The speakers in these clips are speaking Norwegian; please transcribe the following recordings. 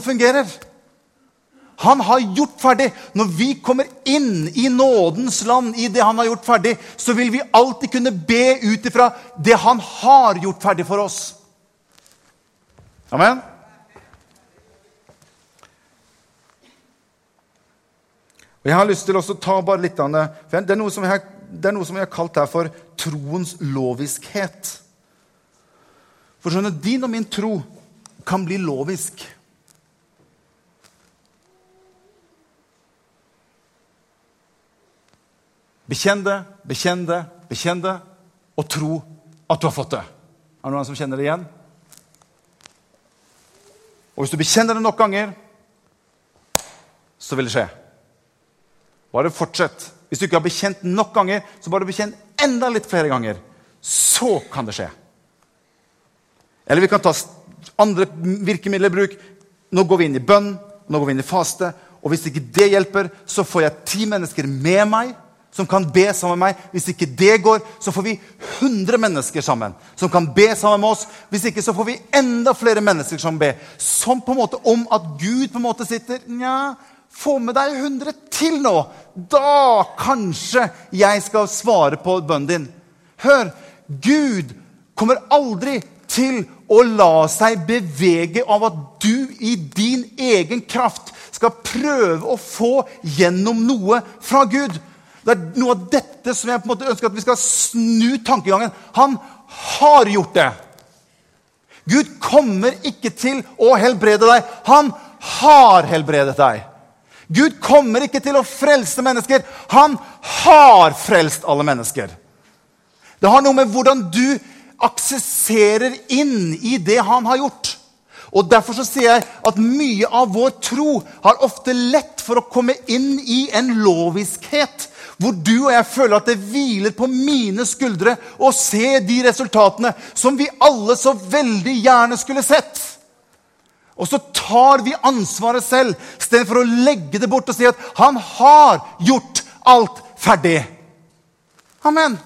fungerer. Han har gjort ferdig. Når vi kommer inn i nådens land, i det han har gjort ferdig, så vil vi alltid kunne be ut ifra det han har gjort ferdig for oss. Amen? Og Jeg har lyst til å ta bare litt av det. Det er noe som jeg, det er noe som jeg har kalt her for troens loviskhet. For skjønner, din og min tro kan bli lovisk. Bekjenn det, bekjenn det, bekjenn det, og tro at du har fått det. Er det noen som kjenner det igjen? Og hvis du bekjenner det nok ganger, så vil det skje. Bare fortsett. Hvis du ikke har bekjent nok ganger, så bare bekjenn enda litt flere ganger. Så kan det skje. Eller vi kan ta andre virkemidler i bruk. Nå går vi inn i bønn, nå går vi inn i faste. Og hvis ikke det hjelper, så får jeg ti mennesker med meg som kan be sammen med meg. Hvis ikke det går, så får vi 100 mennesker sammen som kan be sammen med oss. Hvis ikke så får vi enda flere mennesker som ber. Som på en måte om at Gud på en måte sitter Nja, få med deg 100 til nå. Da kanskje jeg skal svare på bønnen din. Hør, Gud kommer aldri til å la seg bevege av at du i din egen kraft skal prøve å få gjennom noe fra Gud. Det er noe av dette som jeg på en måte ønsker at vi skal snu tankegangen. Han har gjort det. Gud kommer ikke til å helbrede deg. Han har helbredet deg. Gud kommer ikke til å frelse mennesker. Han har frelst alle mennesker. Det har noe med hvordan du aksesserer inn i det han har gjort. Og Derfor så sier jeg at mye av vår tro har ofte lett for å komme inn i en loviskhet hvor du og jeg føler at det hviler på mine skuldre å se de resultatene som vi alle så veldig gjerne skulle sett. Og så tar vi ansvaret selv istedenfor å legge det bort og si at 'han har gjort alt ferdig'. Amen.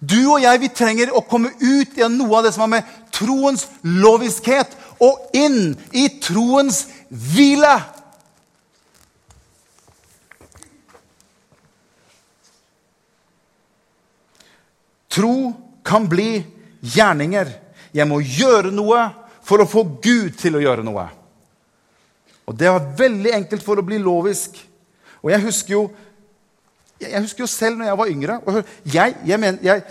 Du og jeg vi trenger å komme ut i noe av det som har med troens loviskhet og inn i troens hvile. Tro kan bli gjerninger. Jeg må gjøre noe for å få Gud til å gjøre noe. Og Det var veldig enkelt for å bli lovisk. Og jeg husker jo, jeg husker jo selv når jeg var yngre jeg, jeg, mener, jeg,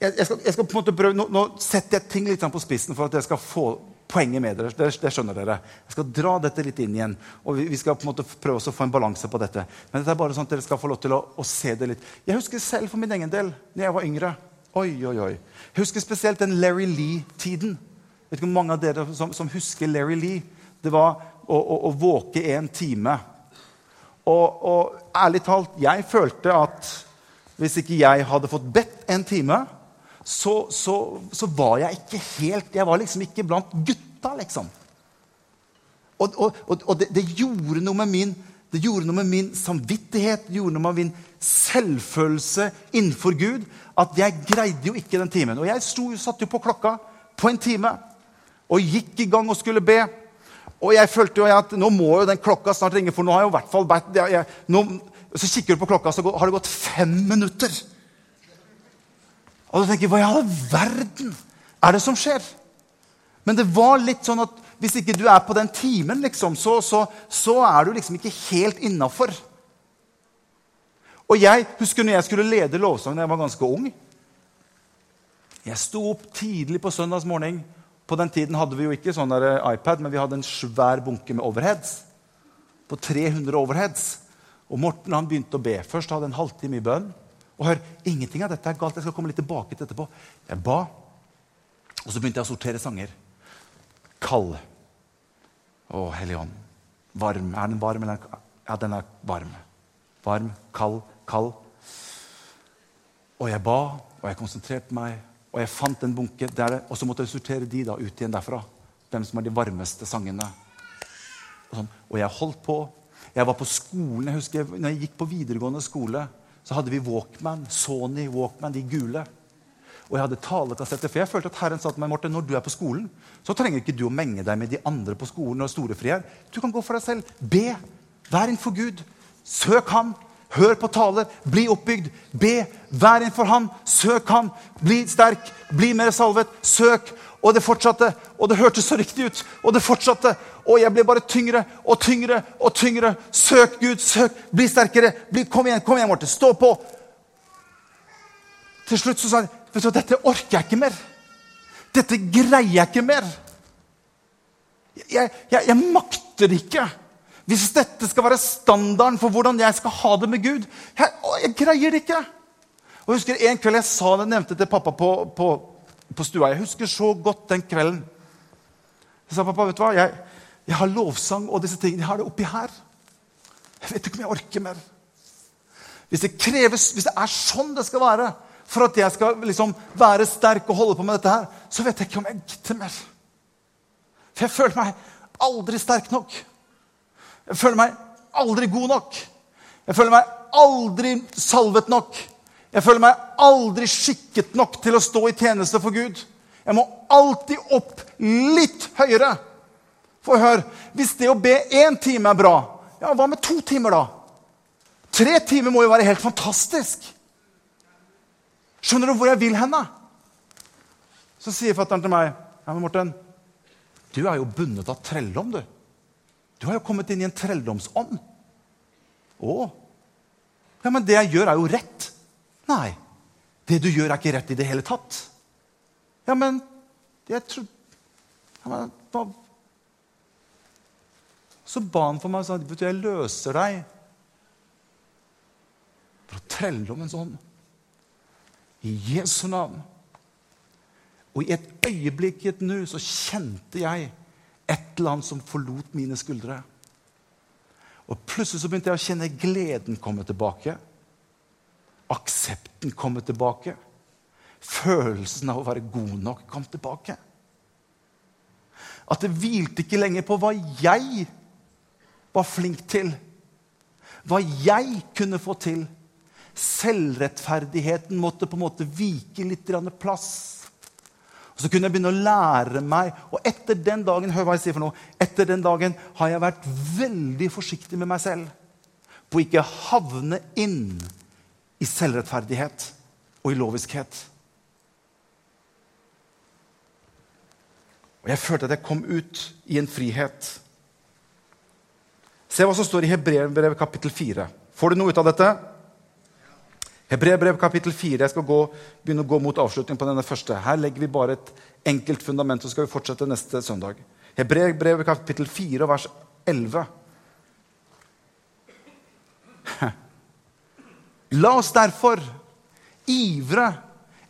jeg, skal, skal, på en måte prøve, nå, nå setter jeg ting litt på spissen for at jeg skal få poenget med dere. Det, skjønner dere. Jeg skal dra dette litt inn igjen. og Vi, vi skal på en måte prøve å få en balanse på dette. Men dette er bare sånn at dere skal få lov til å, å se det litt. Jeg husker selv for min egen del når jeg var yngre. Oi, oi, oi. Jeg husker spesielt den Larry Lee-tiden. Vet ikke hvor mange av dere som, som, husker Larry Lee. Det var å, å, å våke en time. Og, og, ærlig talt, jeg følte at hvis ikke jeg hadde fått bedt en time, så, så, så var jeg ikke helt Jeg var liksom ikke blant gutta, liksom. Og, og, og det, det, gjorde noe med min det gjorde noe med min samvittighet, det gjorde noe med min selvfølelse innenfor Gud. At jeg greide jo ikke den timen. Og jeg sto, satt jo på klokka på en time og gikk i gang og skulle be. Og jeg følte jo at nå må jo den klokka snart ringe, for nå har jeg jo i hvert fall nå, Så kikker du på klokka, så har det gått fem minutter. Og du tenker Hva i all verden er det som skjer? Men det var litt sånn at hvis ikke du er på den timen, liksom, så, så, så er du liksom ikke helt innafor. Og jeg husker når jeg skulle lede lovsang da jeg var ganske ung. Jeg sto opp tidlig på søndagsmorgen. På den tiden hadde vi jo ikke sånn iPad, men vi hadde en svær bunke med overheads. På 300 overheads. Og Morten han begynte å be. Først hadde en halvtime i bønn. Og hør, ingenting av dette er galt. Jeg skal komme litt tilbake til etterpå. Jeg ba, og så begynte jeg å sortere sanger. Kall. Å, Hellige Ånd. Varm. Er den varm, eller? Ja, den er varm. Varm, kald, kald. Og jeg ba, og jeg konsentrerte meg, og jeg fant en bunke. Der, og så måtte jeg sortere de da ut igjen derfra. Hvem som er de varmeste sangene. Og, sånn. og jeg holdt på. Jeg var på skolen. jeg husker, når jeg gikk på videregående skole, så hadde vi Walkman. Sony Walkman, de gule. og jeg hadde talekassetter. For jeg følte at Herren sa til meg, Morten, når du er på skolen, så trenger ikke du å menge deg med de andre på skolen og storefri her. Du kan gå for deg selv. Be. Vær innenfor Gud. Søk Han. Hør på taler. Bli oppbygd. Be. Vær innenfor Han. Søk Han. Bli sterk. Bli mer salvet. Søk. Og det fortsatte. Og det hørtes så riktig ut. Og det fortsatte. Og jeg ble bare tyngre og tyngre og tyngre. Søk Gud. Søk. Bli sterkere. Bli, kom igjen, kom igjen, Morten. Stå på. Til slutt så sa jeg vet du, dette orker jeg ikke mer. Dette greier jeg ikke mer. Jeg, jeg, jeg makter ikke. Hvis dette skal være standarden for hvordan jeg skal ha det med Gud Jeg, jeg greier det ikke. Og jeg husker En kveld jeg sa det, nevnte til pappa på, på, på stua. Jeg husker så godt den kvelden. Jeg sa pappa, vet du hva? Jeg, jeg har lovsang og disse tingene. Jeg har det oppi her. Jeg vet ikke om jeg orker mer. Hvis det kreves, hvis det er sånn det skal være for at jeg skal liksom være sterk og holde på med dette her, så vet jeg ikke om jeg gidder mer. For jeg føler meg aldri sterk nok. Jeg føler meg aldri god nok. Jeg føler meg aldri salvet nok. Jeg føler meg aldri skikket nok til å stå i tjeneste for Gud. Jeg må alltid opp litt høyere. For hør, hvis det å be én time er bra, ja, hva med to timer, da? Tre timer må jo være helt fantastisk. Skjønner du hvor jeg vil hen? Så sier fattern til meg ja, men Morten, du er jo bundet av trelldom, du. Du har jo kommet inn i en trelldomsånd. Å? Ja, men det jeg gjør, er jo rett. Nei, det du gjør, er ikke rett i det hele tatt. Ja, men jeg tror ja, men, hva? Så ba han for meg og sa at jeg løser deg fra trelldommens ånd. I Jesu navn. Og i et øyeblikk, i et nu, så kjente jeg et eller annet som forlot mine skuldre. Og plutselig så begynte jeg å kjenne gleden komme tilbake. Aksepten komme tilbake. Følelsen av å være god nok kom tilbake. At det hvilte ikke lenger på hva jeg var flink til. Hva jeg kunne få til. Selvrettferdigheten måtte på en måte vike litt plass. Og Så kunne jeg begynne å lære meg. Og etter den dagen hør hva jeg sier for noe, etter den dagen har jeg vært veldig forsiktig med meg selv på å ikke havne inn i selvrettferdighet og i loviskhet. Og jeg følte at jeg kom ut i en frihet. Se hva som står i Hebrevet kapittel 4. Får du noe ut av dette? Hebreerbrev kapittel 4. Jeg skal gå, begynne å gå mot avslutning på denne første. Her legger vi bare et enkelt fundament, så skal vi fortsette neste søndag. Hebreerbrev kapittel 4 vers 11. La oss derfor ivre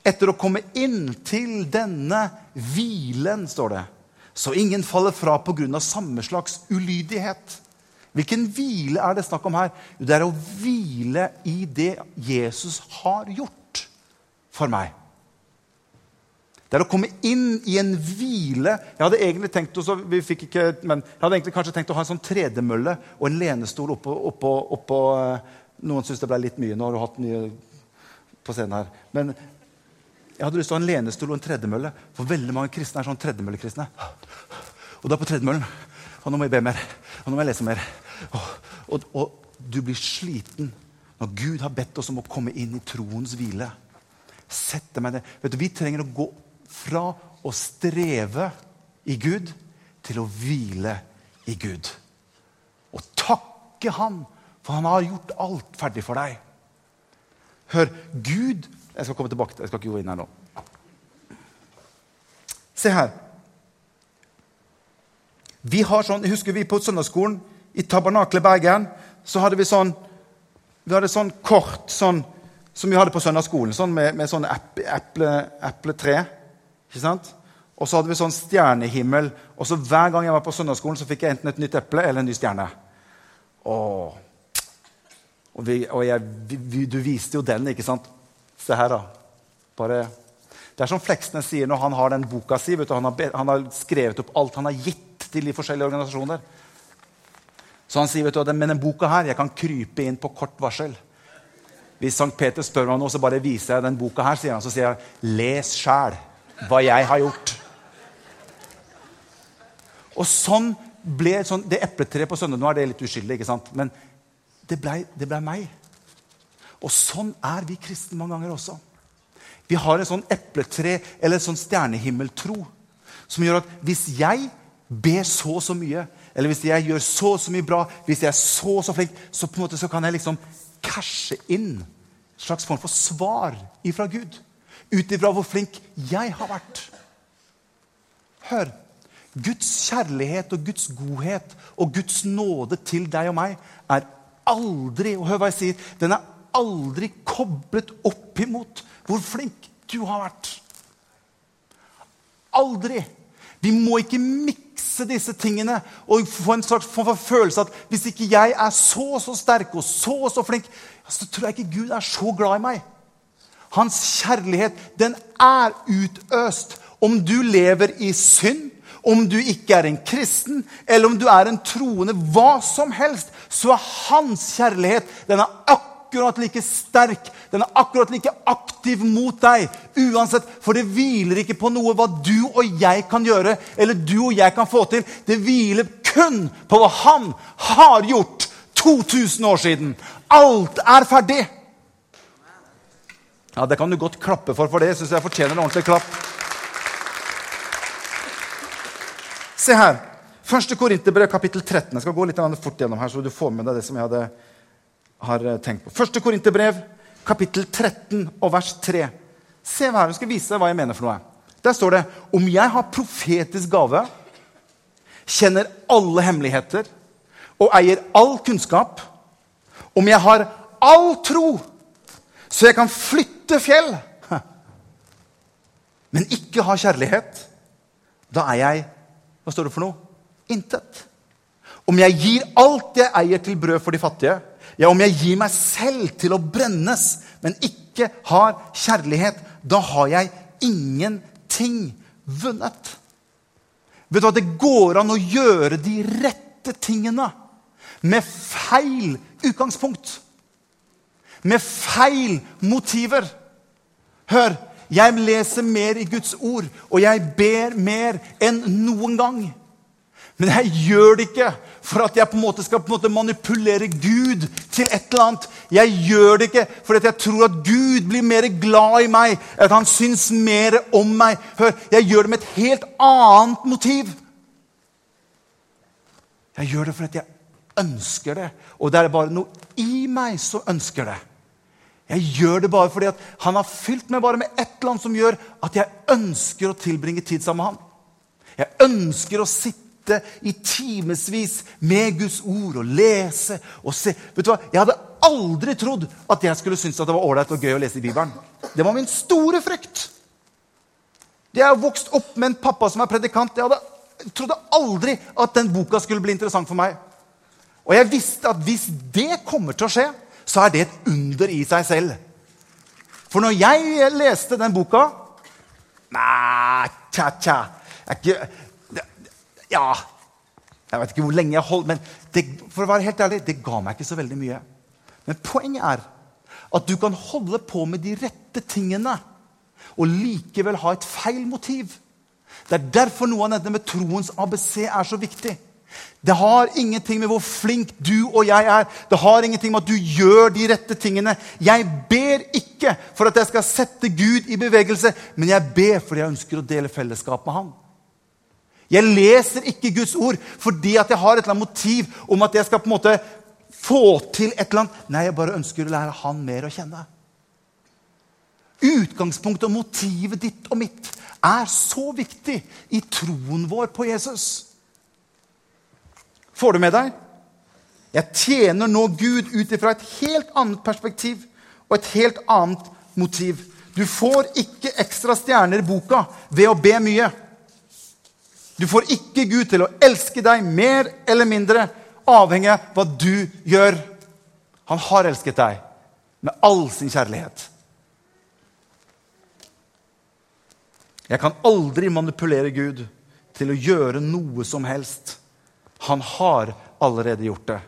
etter å komme inn til denne hvilen, står det, så ingen faller fra pga. samme slags ulydighet. Hvilken hvile er det snakk om her? Det er å hvile i det Jesus har gjort for meg. Det er å komme inn i en hvile. Jeg hadde egentlig tenkt også, ikke, men jeg hadde egentlig kanskje tenkt å ha en sånn tredemølle og en lenestol oppå, oppå, oppå eh, Noen syns det ble litt mye. Nå har du hatt mye på scenen her. Men jeg hadde lyst til å ha en lenestol og en tredemølle. For veldig mange kristne er sånn tredemøllekristne. Og da på tredemøllen. Og nå må jeg be mer. Og nå må jeg lese mer. Og, og, og, du blir sliten når Gud har bedt oss om å komme inn i troens hvile. Sette meg ned. Vet du, Vi trenger å gå fra å streve i Gud til å hvile i Gud. Og takke Han, for Han har gjort alt ferdig for deg. Hør, Gud Jeg skal komme tilbake til Jeg skal ikke gå inn her nå. Se her. Vi har sånn, Husker vi på søndagsskolen i Tabernaklet Bergen så hadde vi sånn vi hadde sånn kort sånn, som vi hadde på søndagsskolen, sånn med, med sånn eple, epletre. ikke sant? Og så hadde vi sånn stjernehimmel. Og så hver gang jeg var på søndagsskolen, så fikk jeg enten et nytt eple eller en ny stjerne. Åh. Og, vi, og jeg, vi, du viste jo den, ikke sant? Se her, da. Bare Det er som Fleksnes sier når han har den boka si. Du, han, har, han har skrevet opp alt han har gitt til de forskjellige organisasjoner. Så han sier vet du, men den boka her, jeg kan krype inn på kort varsel. Hvis Sankt Peter spør meg noe, så bare viser jeg den boka her, sier han. Så sier jeg, 'Les sjæl hva jeg har gjort'. Og sånn ble sånn, det epletreet på søndag Nå er det litt uskyldig, ikke sant? men det blei ble meg. Og sånn er vi kristne mange ganger også. Vi har en sånn epletre eller en sånn stjernehimmeltro som gjør at hvis jeg ber så og så mye, eller hvis jeg gjør så og så mye bra, hvis jeg er så og så flink, så på en måte kan jeg liksom cashe inn en slags form for svar ifra Gud. Ut ifra hvor flink jeg har vært. Hør. Guds kjærlighet og Guds godhet og Guds nåde til deg og meg er aldri og hør hva jeg sier, den er aldri koblet opp imot hvor flink du har vært. Aldri. Vi må ikke mikse disse tingene og få en slags form for følelse at hvis ikke jeg er så så sterk og så så flink, så tror jeg ikke Gud er så glad i meg. Hans kjærlighet, den er utøst. Om du lever i synd, om du ikke er en kristen, eller om du er en troende, hva som helst, så er hans kjærlighet den er akkurat akkurat like sterk, den er akkurat like aktiv mot deg. Uansett, For det hviler ikke på noe hva du og jeg kan gjøre, eller du og jeg kan få til. Det hviler kun på hva han har gjort 2000 år siden. Alt er ferdig. Ja, Det kan du godt klappe for, for det syns jeg fortjener en ordentlig klapp. Se her. Første Korinterbrev, kapittel 13. Jeg skal gå litt fort gjennom her, så du får med deg det som jeg hadde har eh, tenkt på. Første Korinterbrev, kapittel 13 og vers 3. Se her, Jeg skal vise deg hva jeg mener for noe. Der står det om jeg har profetisk gave, kjenner alle hemmeligheter og eier all kunnskap, om jeg har all tro, så jeg kan flytte fjell, men ikke har kjærlighet, da er jeg Hva står det for noe? Intet. Om jeg gir alt jeg eier til brød for de fattige, ja, om jeg gir meg selv til å brennes, men ikke har kjærlighet, da har jeg ingenting vunnet. Vet du hva, Det går an å gjøre de rette tingene med feil utgangspunkt. Med feil motiver. Hør, jeg leser mer i Guds ord, og jeg ber mer enn noen gang. Men jeg gjør det ikke for at jeg på en måte skal en måte manipulere Gud til et eller annet. Jeg gjør det ikke fordi jeg tror at Gud blir mer glad i meg, at han syns mer om meg. Hør, Jeg gjør det med et helt annet motiv. Jeg gjør det fordi jeg ønsker det, og det er bare noe i meg som ønsker det. Jeg gjør det bare fordi han har fylt meg bare med et eller annet som gjør at jeg ønsker å tilbringe tid sammen med han. Jeg ønsker å sitte sitte i timevis med Guds ord og lese og se. Vet du hva? Jeg hadde aldri trodd at jeg skulle synes at det var ålreit og gøy å lese i Bibelen. Det var min store frykt. Jeg har vokst opp med en pappa som er predikant. Jeg, hadde, jeg trodde aldri at den boka skulle bli interessant for meg. Og jeg visste at hvis det kommer til å skje, så er det et under i seg selv. For når jeg leste den boka Nei, tja-tja ja Jeg vet ikke hvor lenge jeg holdt, men det, for å være helt ærlig, det ga meg ikke så veldig mye. Men poenget er at du kan holde på med de rette tingene og likevel ha et feil motiv. Det er derfor noe av dette med troens ABC er så viktig. Det har ingenting med hvor flink du og jeg er. Det har ingenting med at du gjør de rette tingene. Jeg ber ikke for at jeg skal sette Gud i bevegelse, men jeg ber fordi jeg ønsker å dele fellesskap med ham. Jeg leser ikke Guds ord fordi at jeg har et eller annet motiv om at jeg skal på en måte få til et eller annet. Nei, jeg bare ønsker å lære Han mer å kjenne. Utgangspunktet og motivet ditt og mitt er så viktig i troen vår på Jesus. Får du med deg? Jeg tjener nå Gud ut ifra et helt annet perspektiv og et helt annet motiv. Du får ikke ekstra stjerner i boka ved å be mye. Du får ikke Gud til å elske deg mer eller mindre, avhengig av hva du gjør. Han har elsket deg med all sin kjærlighet. Jeg kan aldri manipulere Gud til å gjøre noe som helst. Han har allerede gjort det.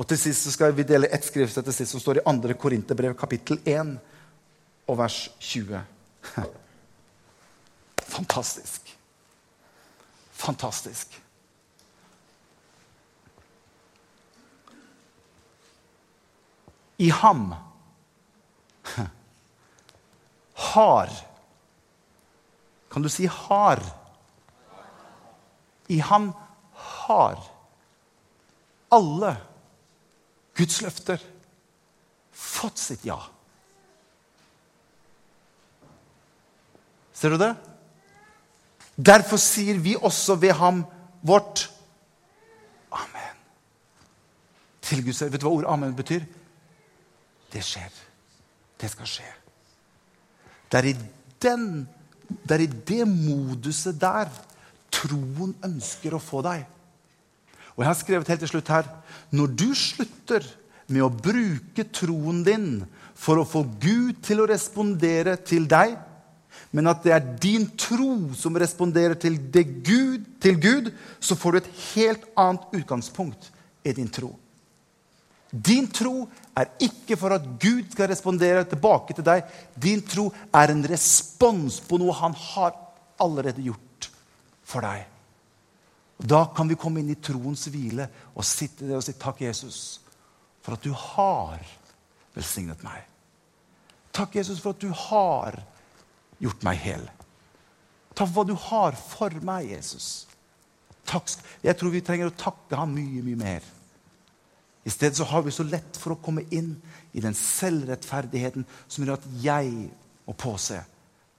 Og til sist skal vi dele ett skrift etter sist som står i 2. Korinterbrev, kapittel 1 og vers 20. Fantastisk. Fantastisk. I ham har Kan du si har? I ham har alle Guds løfter fått sitt ja. Ser du det? Derfor sier vi også ved ham vårt amen. Til Guds. Vet du hva ordet amen betyr? Det skjer. Det skal skje. Det er i, den, det, er i det moduset der troen ønsker å få deg. Og jeg har skrevet helt til slutt her Når du slutter med å bruke troen din for å få Gud til å respondere til deg, men at det er din tro som responderer til, Gud, til Gud, så får du et helt annet utgangspunkt i din tro. Din tro er ikke for at Gud skal respondere tilbake til deg. Din tro er en respons på noe han har allerede gjort for deg. Da kan vi komme inn i troens hvile og sitte der og si takk, Jesus, for at du har velsignet meg. Takk, Jesus, for at du har gjort meg hel. Takk for hva du har for meg, Jesus. Takk. Jeg tror vi trenger å takke ham mye, mye mer. I stedet så har vi så lett for å komme inn i den selvrettferdigheten som gjør at jeg må påse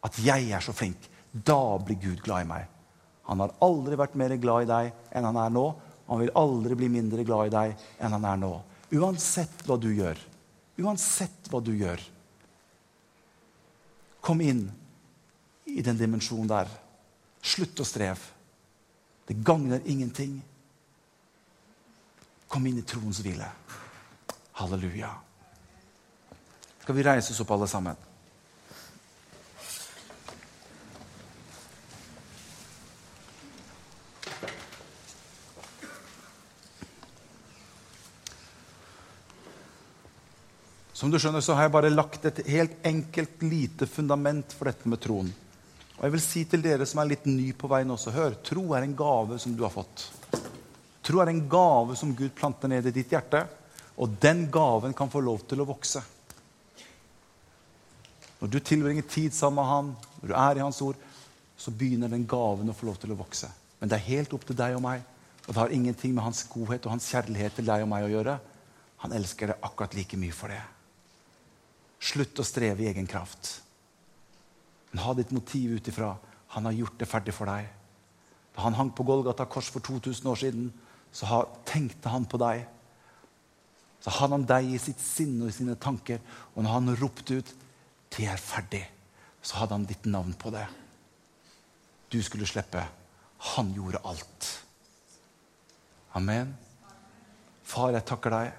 at jeg er så flink. Da blir Gud glad i meg. Han har aldri vært mer glad i deg enn han er nå. Han vil aldri bli mindre glad i deg enn han er nå. Uansett hva du gjør. Uansett hva du gjør. Kom inn i den dimensjonen der. Slutt å streve. Det gagner ingenting. Kom inn i troens hvile. Halleluja. Skal vi reise oss opp, alle sammen? Som du skjønner, så har jeg bare lagt et helt enkelt, lite fundament for dette med troen. Og jeg vil si til dere som er litt ny på veien også, hør, tro er en gave som du har fått. Tro er en gave som Gud planter ned i ditt hjerte, og den gaven kan få lov til å vokse. Når du tilbringer tid sammen med han, når du er i hans ord, så begynner den gaven å få lov til å vokse. Men det er helt opp til deg og meg, og det har ingenting med hans godhet og hans kjærlighet til deg og meg å gjøre. Han elsker deg akkurat like mye for det. Slutt å streve i egen kraft. Men ha ditt motiv ut ifra han har gjort det ferdig for deg. Da han hang på Golgata kors for 2000 år siden, så tenkte han på deg. Så hadde han deg i sitt sinn og i sine tanker. Og når han ropte ut 'Det er ferdig', så hadde han ditt navn på det. Du skulle slippe. Han gjorde alt. Amen. Far, jeg takker deg.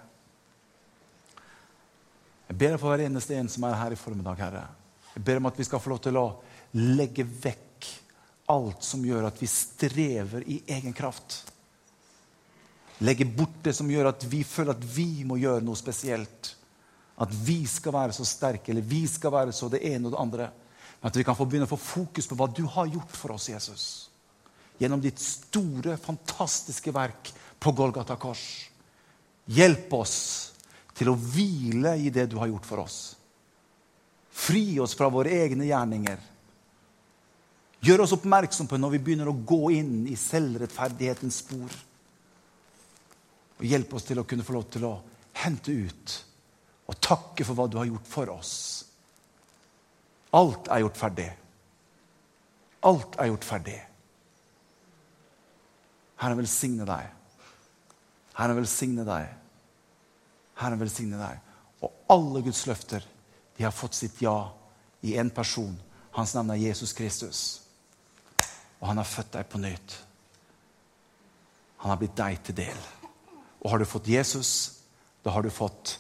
Jeg ber deg for hver eneste en som er her i formiddag, Herre. Jeg ber om at vi skal få lov til å legge vekk alt som gjør at vi strever i egen kraft. Legge bort det som gjør at vi føler at vi må gjøre noe spesielt. At vi skal være så sterke, eller vi skal være så det ene og det andre. Men at vi kan få begynne å få fokus på hva du har gjort for oss, Jesus. Gjennom ditt store, fantastiske verk på Golgata kors. Hjelp oss til å hvile i det du har gjort for oss. Fri oss fra våre egne gjerninger. Gjør oss oppmerksom på når vi begynner å gå inn i selvrettferdighetens spor. Og hjelp oss til å kunne få lov til å hente ut og takke for hva du har gjort for oss. Alt er gjort ferdig. Alt er gjort ferdig. Herren velsigne deg. Herren velsigne deg. Herren velsigne deg. Og alle Guds løfter de har fått sitt ja i én person. Hans navn er Jesus Kristus. Og han har født deg på nytt. Han har blitt deg til del. Og har du fått Jesus, da har du fått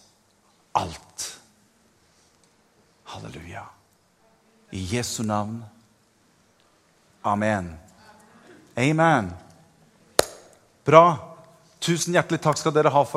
alt. Halleluja. I Jesu navn. Amen. Amen. Bra. Tusen hjertelig takk skal dere ha for